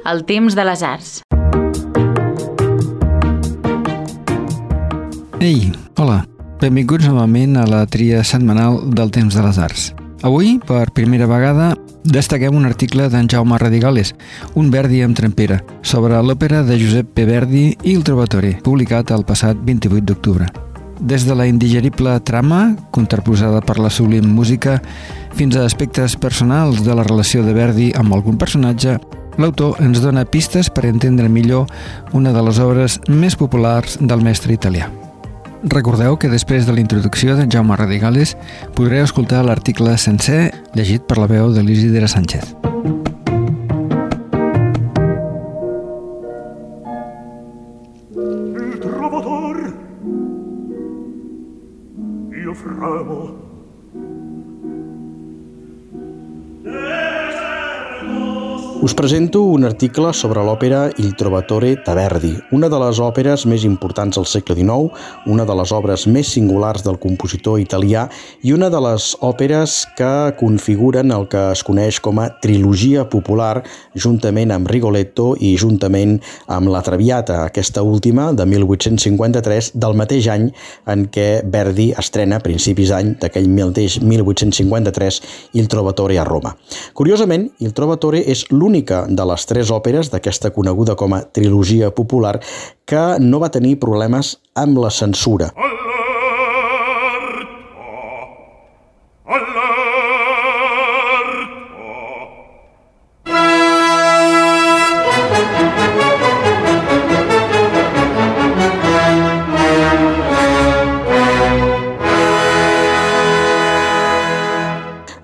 El temps de les arts. Ei, hola. Benvinguts novament a la tria setmanal del Temps de les Arts. Avui, per primera vegada, destaquem un article d'en Jaume Radigales, un Verdi amb trempera, sobre l'òpera de Josep P. Verdi i el Trovatore, publicat el passat 28 d'octubre. Des de la indigerible trama, contraposada per la sublim música, fins a aspectes personals de la relació de Verdi amb algun personatge, l'autor ens dona pistes per entendre millor una de les obres més populars del mestre italià. Recordeu que després de la introducció de Jaume Radigales podreu escoltar l'article sencer llegit per la veu de l'Isidre Sánchez. Presento un article sobre l'òpera Il Trovatore Taverdi, una de les òperes més importants del segle XIX, una de les obres més singulars del compositor italià i una de les òperes que configuren el que es coneix com a trilogia popular juntament amb Rigoletto i juntament amb La Traviata, aquesta última de 1853 del mateix any en què Verdi estrena a principis d'any d'aquell mateix 1853 Il Trovatore a Roma. Curiosament, Il Trovatore és l'únic l'única de les tres òperes d'aquesta coneguda com a trilogia popular que no va tenir problemes amb la censura.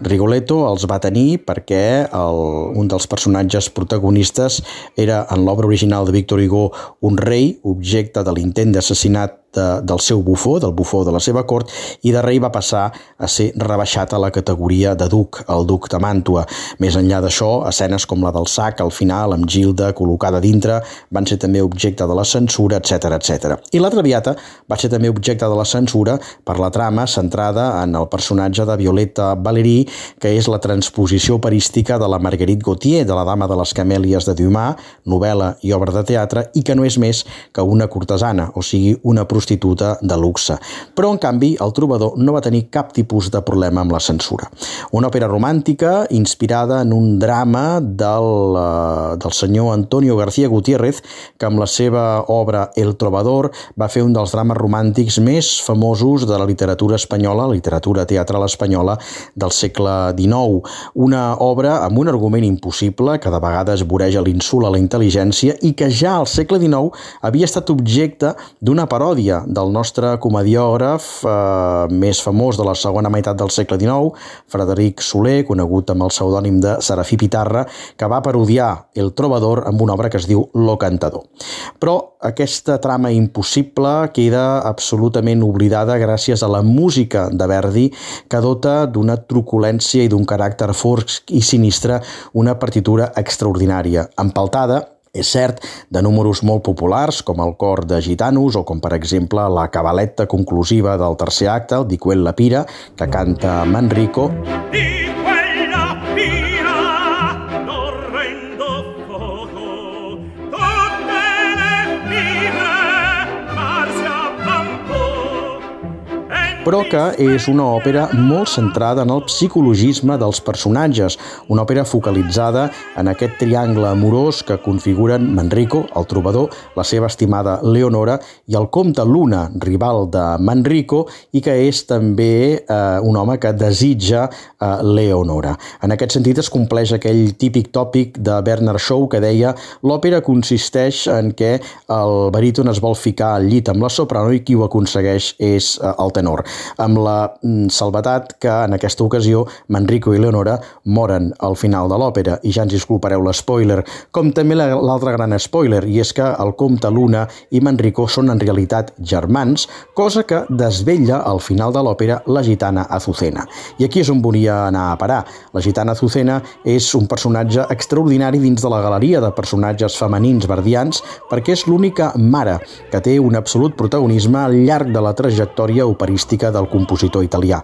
Rigoletto els va tenir perquè el, un dels personatges protagonistes era en l'obra original de Victor Hugo un rei, objecte de l'intent d'assassinat de, del seu bufó, del bufó de la seva cort, i de rei va passar a ser rebaixat a la categoria de duc, el duc de Màntua. Més enllà d'això, escenes com la del sac al final, amb Gilda col·locada dintre, van ser també objecte de la censura, etc etc. I la Traviata va ser també objecte de la censura per la trama centrada en el personatge de Violeta Valéry, que és la transposició operística de la Marguerite Gautier, de la Dama de les Camèlies de Dumas, novel·la i obra de teatre, i que no és més que una cortesana, o sigui, una prostituta prostituta de luxe. Però, en canvi, el trobador no va tenir cap tipus de problema amb la censura. Una òpera romàntica inspirada en un drama del, uh, del senyor Antonio García Gutiérrez, que amb la seva obra El Trovador va fer un dels drames romàntics més famosos de la literatura espanyola, la literatura teatral espanyola del segle XIX. Una obra amb un argument impossible que de vegades voreja l'insult a la intel·ligència i que ja al segle XIX havia estat objecte d'una paròdia del nostre comediògraf eh, més famós de la segona meitat del segle XIX, Frederic Soler, conegut amb el pseudònim de Serafí Pitarra, que va parodiar El Trobador amb una obra que es diu Lo Cantador. Però aquesta trama impossible queda absolutament oblidada gràcies a la música de Verdi, que dota d'una truculència i d'un caràcter fosc i sinistre una partitura extraordinària, empaltada és cert, de números molt populars com el cor de gitanos o com per exemple la cabaleta conclusiva del tercer acte, el Di Quella Pira, que canta Manrico. Di que és una òpera molt centrada en el psicologisme dels personatges, una òpera focalitzada en aquest triangle amorós que configuren Manrico, el trobador, la seva estimada Leonora i el comte Luna, rival de Manrico i que és també eh, un home que desitja eh, Leonora. En aquest sentit es compleix aquell típic tòpic de Bernard Shaw que deia l'òpera consisteix en què el baríton es vol ficar al llit amb la soprano i qui ho aconsegueix és eh, el tenor amb la mm, salvetat que en aquesta ocasió Manrico i Leonora moren al final de l'òpera i ja ens disculpareu l'espoiler, com també l'altre gran spoiler, i és que el comte Luna i Manrico són en realitat germans, cosa que desvella al final de l'òpera la gitana Azucena. I aquí és on volia anar a parar. La gitana Azucena és un personatge extraordinari dins de la galeria de personatges femenins verdians perquè és l'única mare que té un absolut protagonisme al llarg de la trajectòria operística del compositor italià.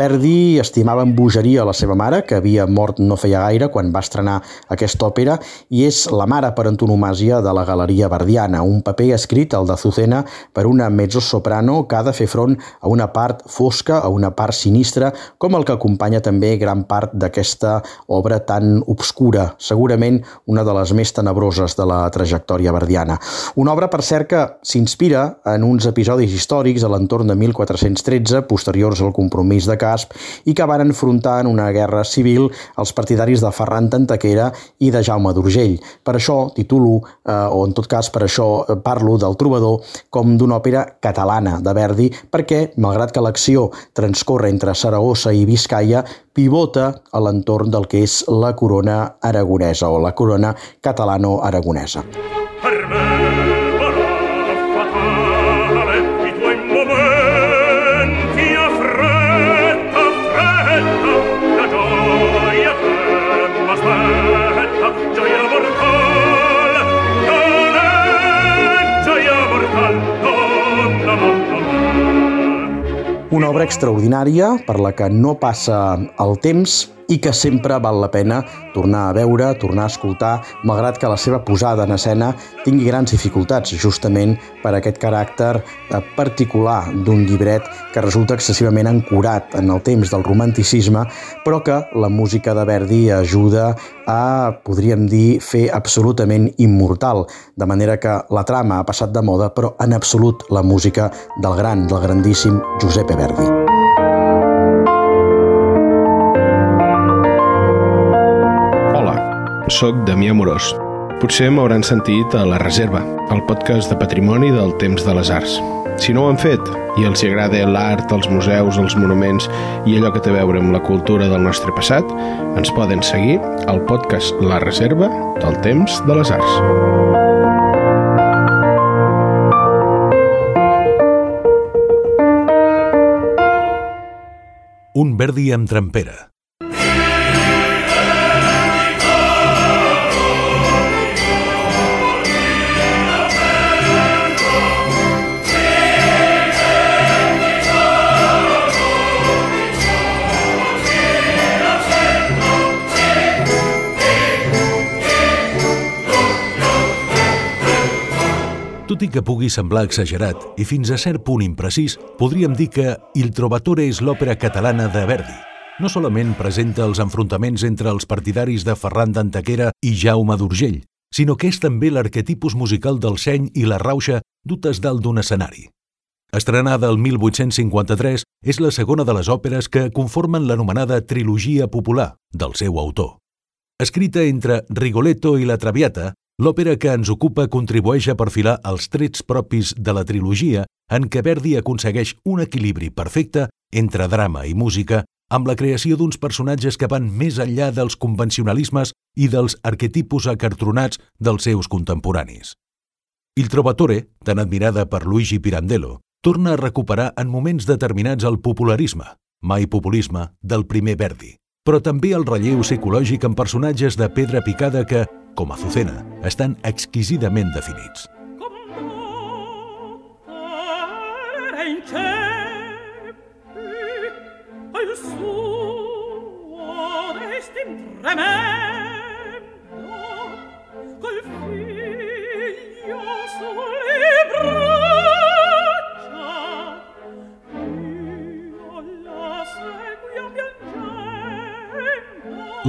Verdi estimava amb bogeria la seva mare, que havia mort no feia gaire quan va estrenar aquesta òpera, i és la mare per antonomàsia de la galeria verdiana, un paper escrit, el d'Azucena, per una mezzo-soprano que ha de fer front a una part fosca, a una part sinistra, com el que acompanya també gran part d'aquesta obra tan obscura, segurament una de les més tenebroses de la trajectòria verdiana. Una obra, per cert, que s'inspira en uns episodis històrics a l'entorn de 1413, posteriors al compromís de Casp i que van enfrontar en una guerra civil els partidaris de Ferran Tantaquera i de Jaume d'Urgell. Per això titulo, eh, o en tot cas per això eh, parlo del trobador com d'una òpera catalana de Verdi, perquè, malgrat que l'acció transcorre entre Saragossa i Vizcaya, pivota a l'entorn del que és la corona aragonesa o la corona catalano-aragonesa. Per extraordinària per la que no passa el temps i que sempre val la pena tornar a veure, tornar a escoltar, malgrat que la seva posada en escena tingui grans dificultats, justament per aquest caràcter eh, particular d'un llibret que resulta excessivament ancorat en el temps del romanticisme, però que la música de Verdi ajuda a, podríem dir, fer absolutament immortal, de manera que la trama ha passat de moda, però en absolut la música del gran, del grandíssim Giuseppe Verdi. Soc Damià Morós. Potser m'hauran sentit a La Reserva, el podcast de patrimoni del temps de les arts. Si no ho han fet i els agrada l'art, els museus, els monuments i allò que té a veure amb la cultura del nostre passat, ens poden seguir al podcast La Reserva del temps de les arts. Un Verdi amb trempera Tot i que pugui semblar exagerat i fins a cert punt imprecís, podríem dir que Il Trovatore és l'òpera catalana de Verdi. No solament presenta els enfrontaments entre els partidaris de Ferran d'Antequera i Jaume d'Urgell, sinó que és també l'arquetipus musical del seny i la rauxa dutes dalt d'un escenari. Estrenada el 1853, és la segona de les òperes que conformen l'anomenada trilogia popular del seu autor. Escrita entre Rigoletto i la Traviata, L'òpera que ens ocupa contribueix a perfilar els trets propis de la trilogia en què Verdi aconsegueix un equilibri perfecte entre drama i música amb la creació d'uns personatges que van més enllà dels convencionalismes i dels arquetipus acartronats dels seus contemporanis. Il Trovatore, tan admirada per Luigi Pirandello, torna a recuperar en moments determinats el popularisme, mai populisme, del primer Verdi, però també el relleu psicològic en personatges de pedra picada que, com Azucena, estan exquisidament definits.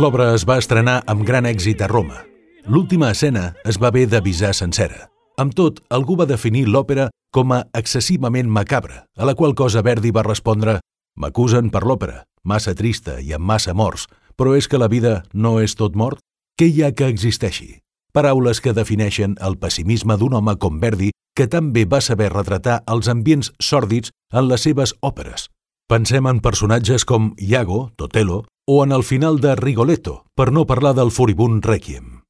L'obra es va estrenar amb gran èxit a Roma, L'última escena es va haver d'avisar sencera. Amb tot, algú va definir l'òpera com a excessivament macabra, a la qual cosa Verdi va respondre «M'acusen per l'òpera, massa trista i amb massa morts, però és que la vida no és tot mort? Què hi ha que existeixi?» Paraules que defineixen el pessimisme d'un home com Verdi que també va saber retratar els ambients sòrdids en les seves òperes. Pensem en personatges com Iago, Totelo, o en el final de Rigoletto, per no parlar del furibund Requiem.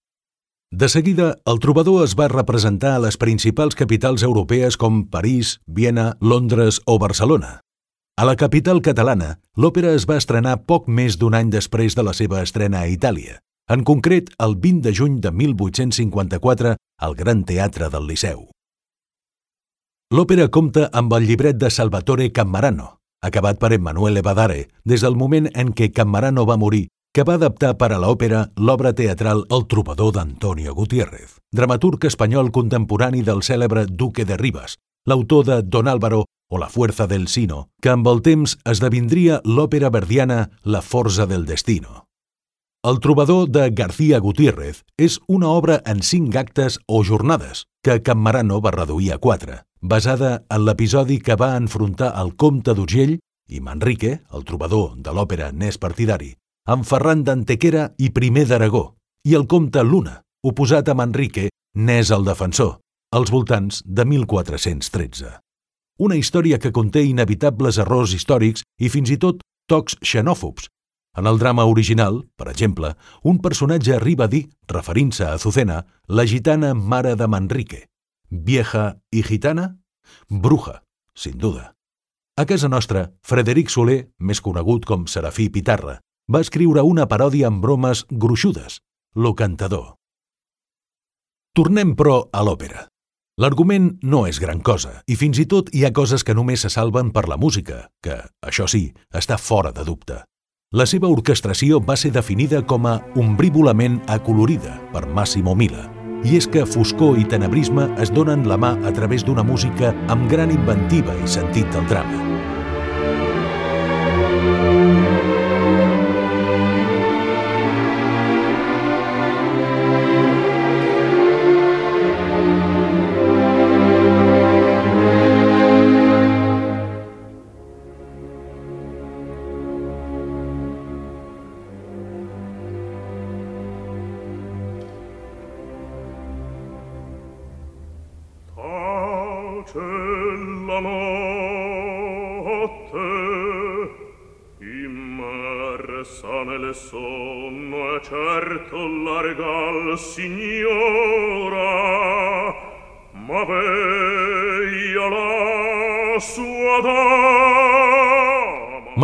De seguida, el trobador es va representar a les principals capitals europees com París, Viena, Londres o Barcelona. A la capital catalana, l'òpera es va estrenar poc més d'un any després de la seva estrena a Itàlia, en concret el 20 de juny de 1854 al Gran Teatre del Liceu. L'òpera compta amb el llibret de Salvatore Cammarano, acabat per Emanuele Badare des del moment en què Cammarano va morir, que va adaptar per a l'òpera l'obra teatral El trobador d'Antonio Gutiérrez, dramaturg espanyol contemporani del cèlebre Duque de Rivas, l'autor de Don Álvaro o La fuerza del Sino, que amb el temps esdevindria l'òpera verdiana La forza del destino. El trobador de García Gutiérrez és una obra en cinc actes o jornades, que Cammarano va reduir a quatre, basada en l'episodi que va enfrontar el comte d'Urgell i Manrique, el trobador de l'òpera Nes Partidari, amb Ferran d'Antequera i Primer d'Aragó, i el comte Luna, oposat a Manrique, Nes el defensor, als voltants de 1413. Una història que conté inevitables errors històrics i fins i tot tocs xenòfobs. En el drama original, per exemple, un personatge arriba a dir, referint-se a Azucena, la gitana mare de Manrique. Vieja i gitana? Bruja, sin duda. A casa nostra, Frederic Soler, més conegut com Serafí Pitarra, va escriure una paròdia amb bromes gruixudes, Lo cantador. Tornem, però, a l'òpera. L'argument no és gran cosa, i fins i tot hi ha coses que només se salven per la música, que, això sí, està fora de dubte. La seva orquestració va ser definida com a ombrívolament acolorida per Massimo Mila, i és que foscor i tenebrisme es donen la mà a través d'una música amb gran inventiva i sentit del drama.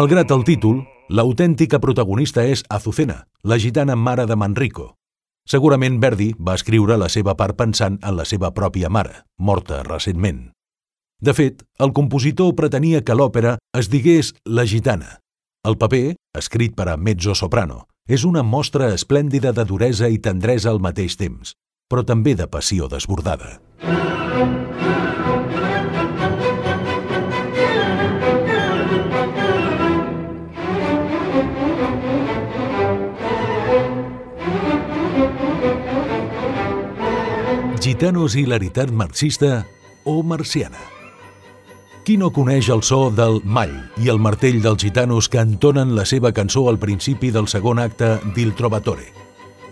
Malgrat el títol, l'autèntica protagonista és Azucena, la gitana mare de Manrico. Segurament Verdi va escriure la seva part pensant en la seva pròpia mare, morta recentment. De fet, el compositor pretenia que l'òpera es digués La gitana. El paper, escrit per a mezzo-soprano, és una mostra esplèndida de duresa i tendresa al mateix temps, però també de passió desbordada. Gitanos i hilaritat marxista o marciana. Qui no coneix el so del mall i el martell dels gitanos que entonen la seva cançó al principi del segon acte d'Il Trovatore?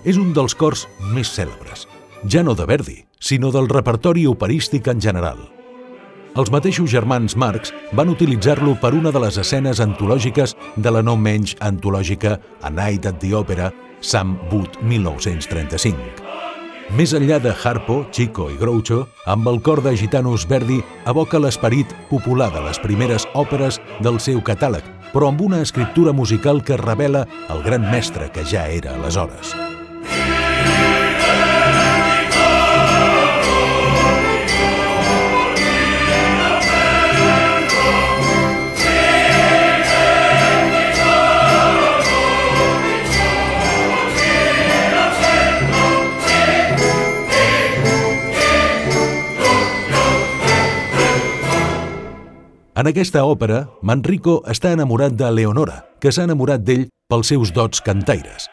És un dels cors més cèlebres, ja no de Verdi, sinó del repertori operístic en general. Els mateixos germans Marx van utilitzar-lo per una de les escenes antològiques de la no menys antològica A Night at the Opera, Sam Wood 1935. Més enllà de Harpo, Chico i Groucho, amb el cor de Gitanos Verdi evoca l'esperit popular de les primeres òperes del seu catàleg, però amb una escriptura musical que revela el gran mestre que ja era aleshores. En aquesta òpera, Manrico està enamorat de Leonora, que s'ha enamorat d'ell pels seus dots cantaires.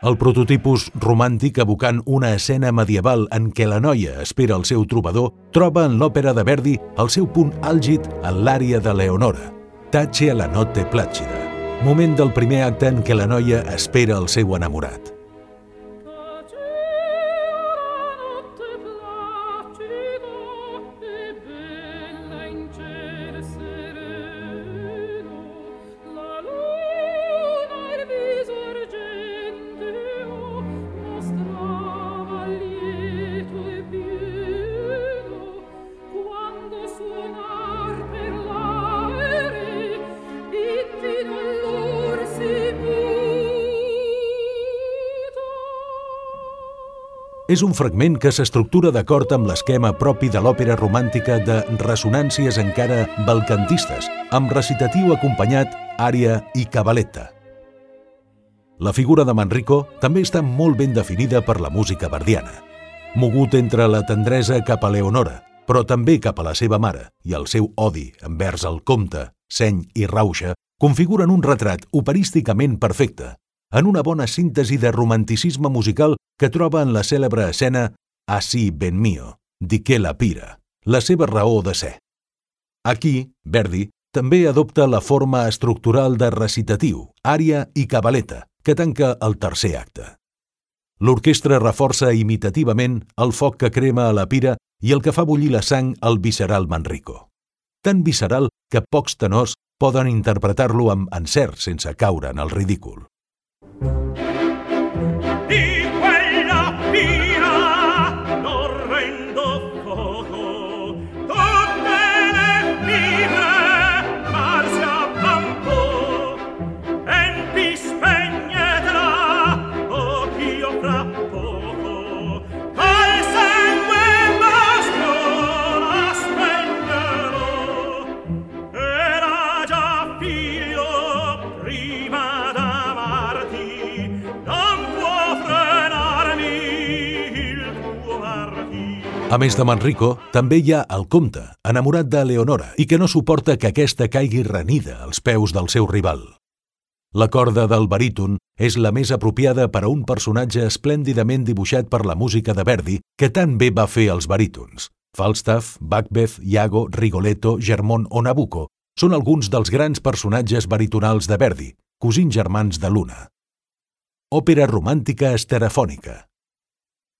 El prototipus romàntic evocant una escena medieval en què la noia espera el seu trobador troba en l'òpera de Verdi el seu punt àlgid en l'àrea de Leonora, Tace la notte placida, moment del primer acte en què la noia espera el seu enamorat. És un fragment que s'estructura d'acord amb l'esquema propi de l'òpera romàntica de ressonàncies encara balcantistes, amb recitatiu acompanyat, ària i cabaletta. La figura de Manrico també està molt ben definida per la música verdiana. Mogut entre la tendresa cap a Leonora, però també cap a la seva mare i el seu odi envers el comte, seny i rauxa, configuren un retrat operísticament perfecte, en una bona síntesi de romanticisme musical que troba en la cèlebre escena Así ben mio, di que la pira, la seva raó de ser. Aquí, Verdi també adopta la forma estructural de recitatiu, ària i cabaleta, que tanca el tercer acte. L'orquestra reforça imitativament el foc que crema a la pira i el que fa bullir la sang al visceral Manrico. Tan visceral que pocs tenors poden interpretar-lo amb encert sense caure en el ridícul. A més de Manrico, també hi ha el comte, enamorat de Leonora i que no suporta que aquesta caigui renida als peus del seu rival. La corda del baríton és la més apropiada per a un personatge esplèndidament dibuixat per la música de Verdi que tan bé va fer els barítons. Falstaff, Macbeth, Iago, Rigoletto, Germont o Nabucco són alguns dels grans personatges baritonals de Verdi, cosins germans de Luna. Òpera romàntica esterafònica.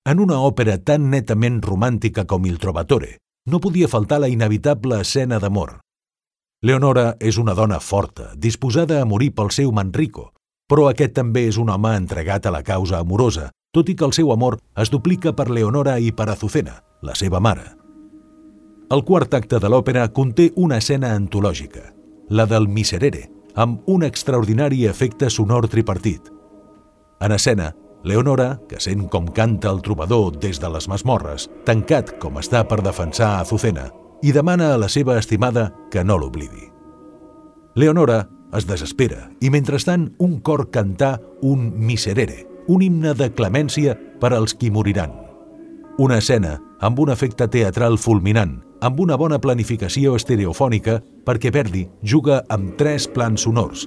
En una òpera tan netament romàntica com Il Trovatore, no podia faltar la inevitable escena d'amor. Leonora és una dona forta, disposada a morir pel seu Manrico, però aquest també és un home entregat a la causa amorosa, tot i que el seu amor es duplica per Leonora i per Azucena, la seva mare. El quart acte de l'òpera conté una escena antològica, la del Miserere, amb un extraordinari efecte sonor tripartit. En escena, Leonora, que sent com canta el trobador des de les masmorres, tancat com està per defensar a Azucena, i demana a la seva estimada que no l'oblidi. Leonora es desespera i mentrestant un cor cantà un miserere, un himne de clemència per als qui moriran. Una escena amb un efecte teatral fulminant, amb una bona planificació estereofònica perquè Verdi juga amb tres plans sonors,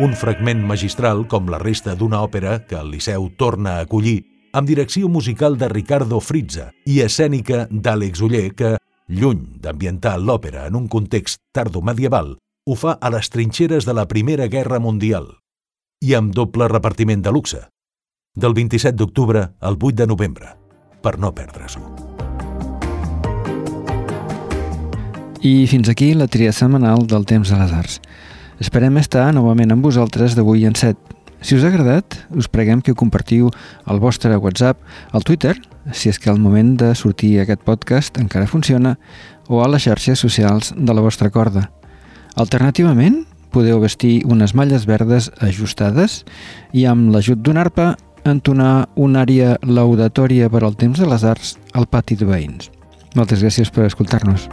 un fragment magistral com la resta d'una òpera que el Liceu torna a acollir amb direcció musical de Ricardo Frizza i escènica d'Àlex Uller que, lluny d'ambientar l'òpera en un context tardomedieval, ho fa a les trinxeres de la Primera Guerra Mundial i amb doble repartiment de luxe, del 27 d'octubre al 8 de novembre, per no perdre-s'ho. I fins aquí la tria setmanal del Temps de les Arts. Esperem estar novament amb vosaltres d'avui en set. Si us ha agradat, us preguem que ho compartiu al vostre WhatsApp, al Twitter, si és que al moment de sortir aquest podcast encara funciona, o a les xarxes socials de la vostra corda. Alternativament, podeu vestir unes malles verdes ajustades i amb l'ajut d'una arpa entonar una àrea laudatòria per al temps de les arts al pati de veïns. Moltes gràcies per escoltar-nos.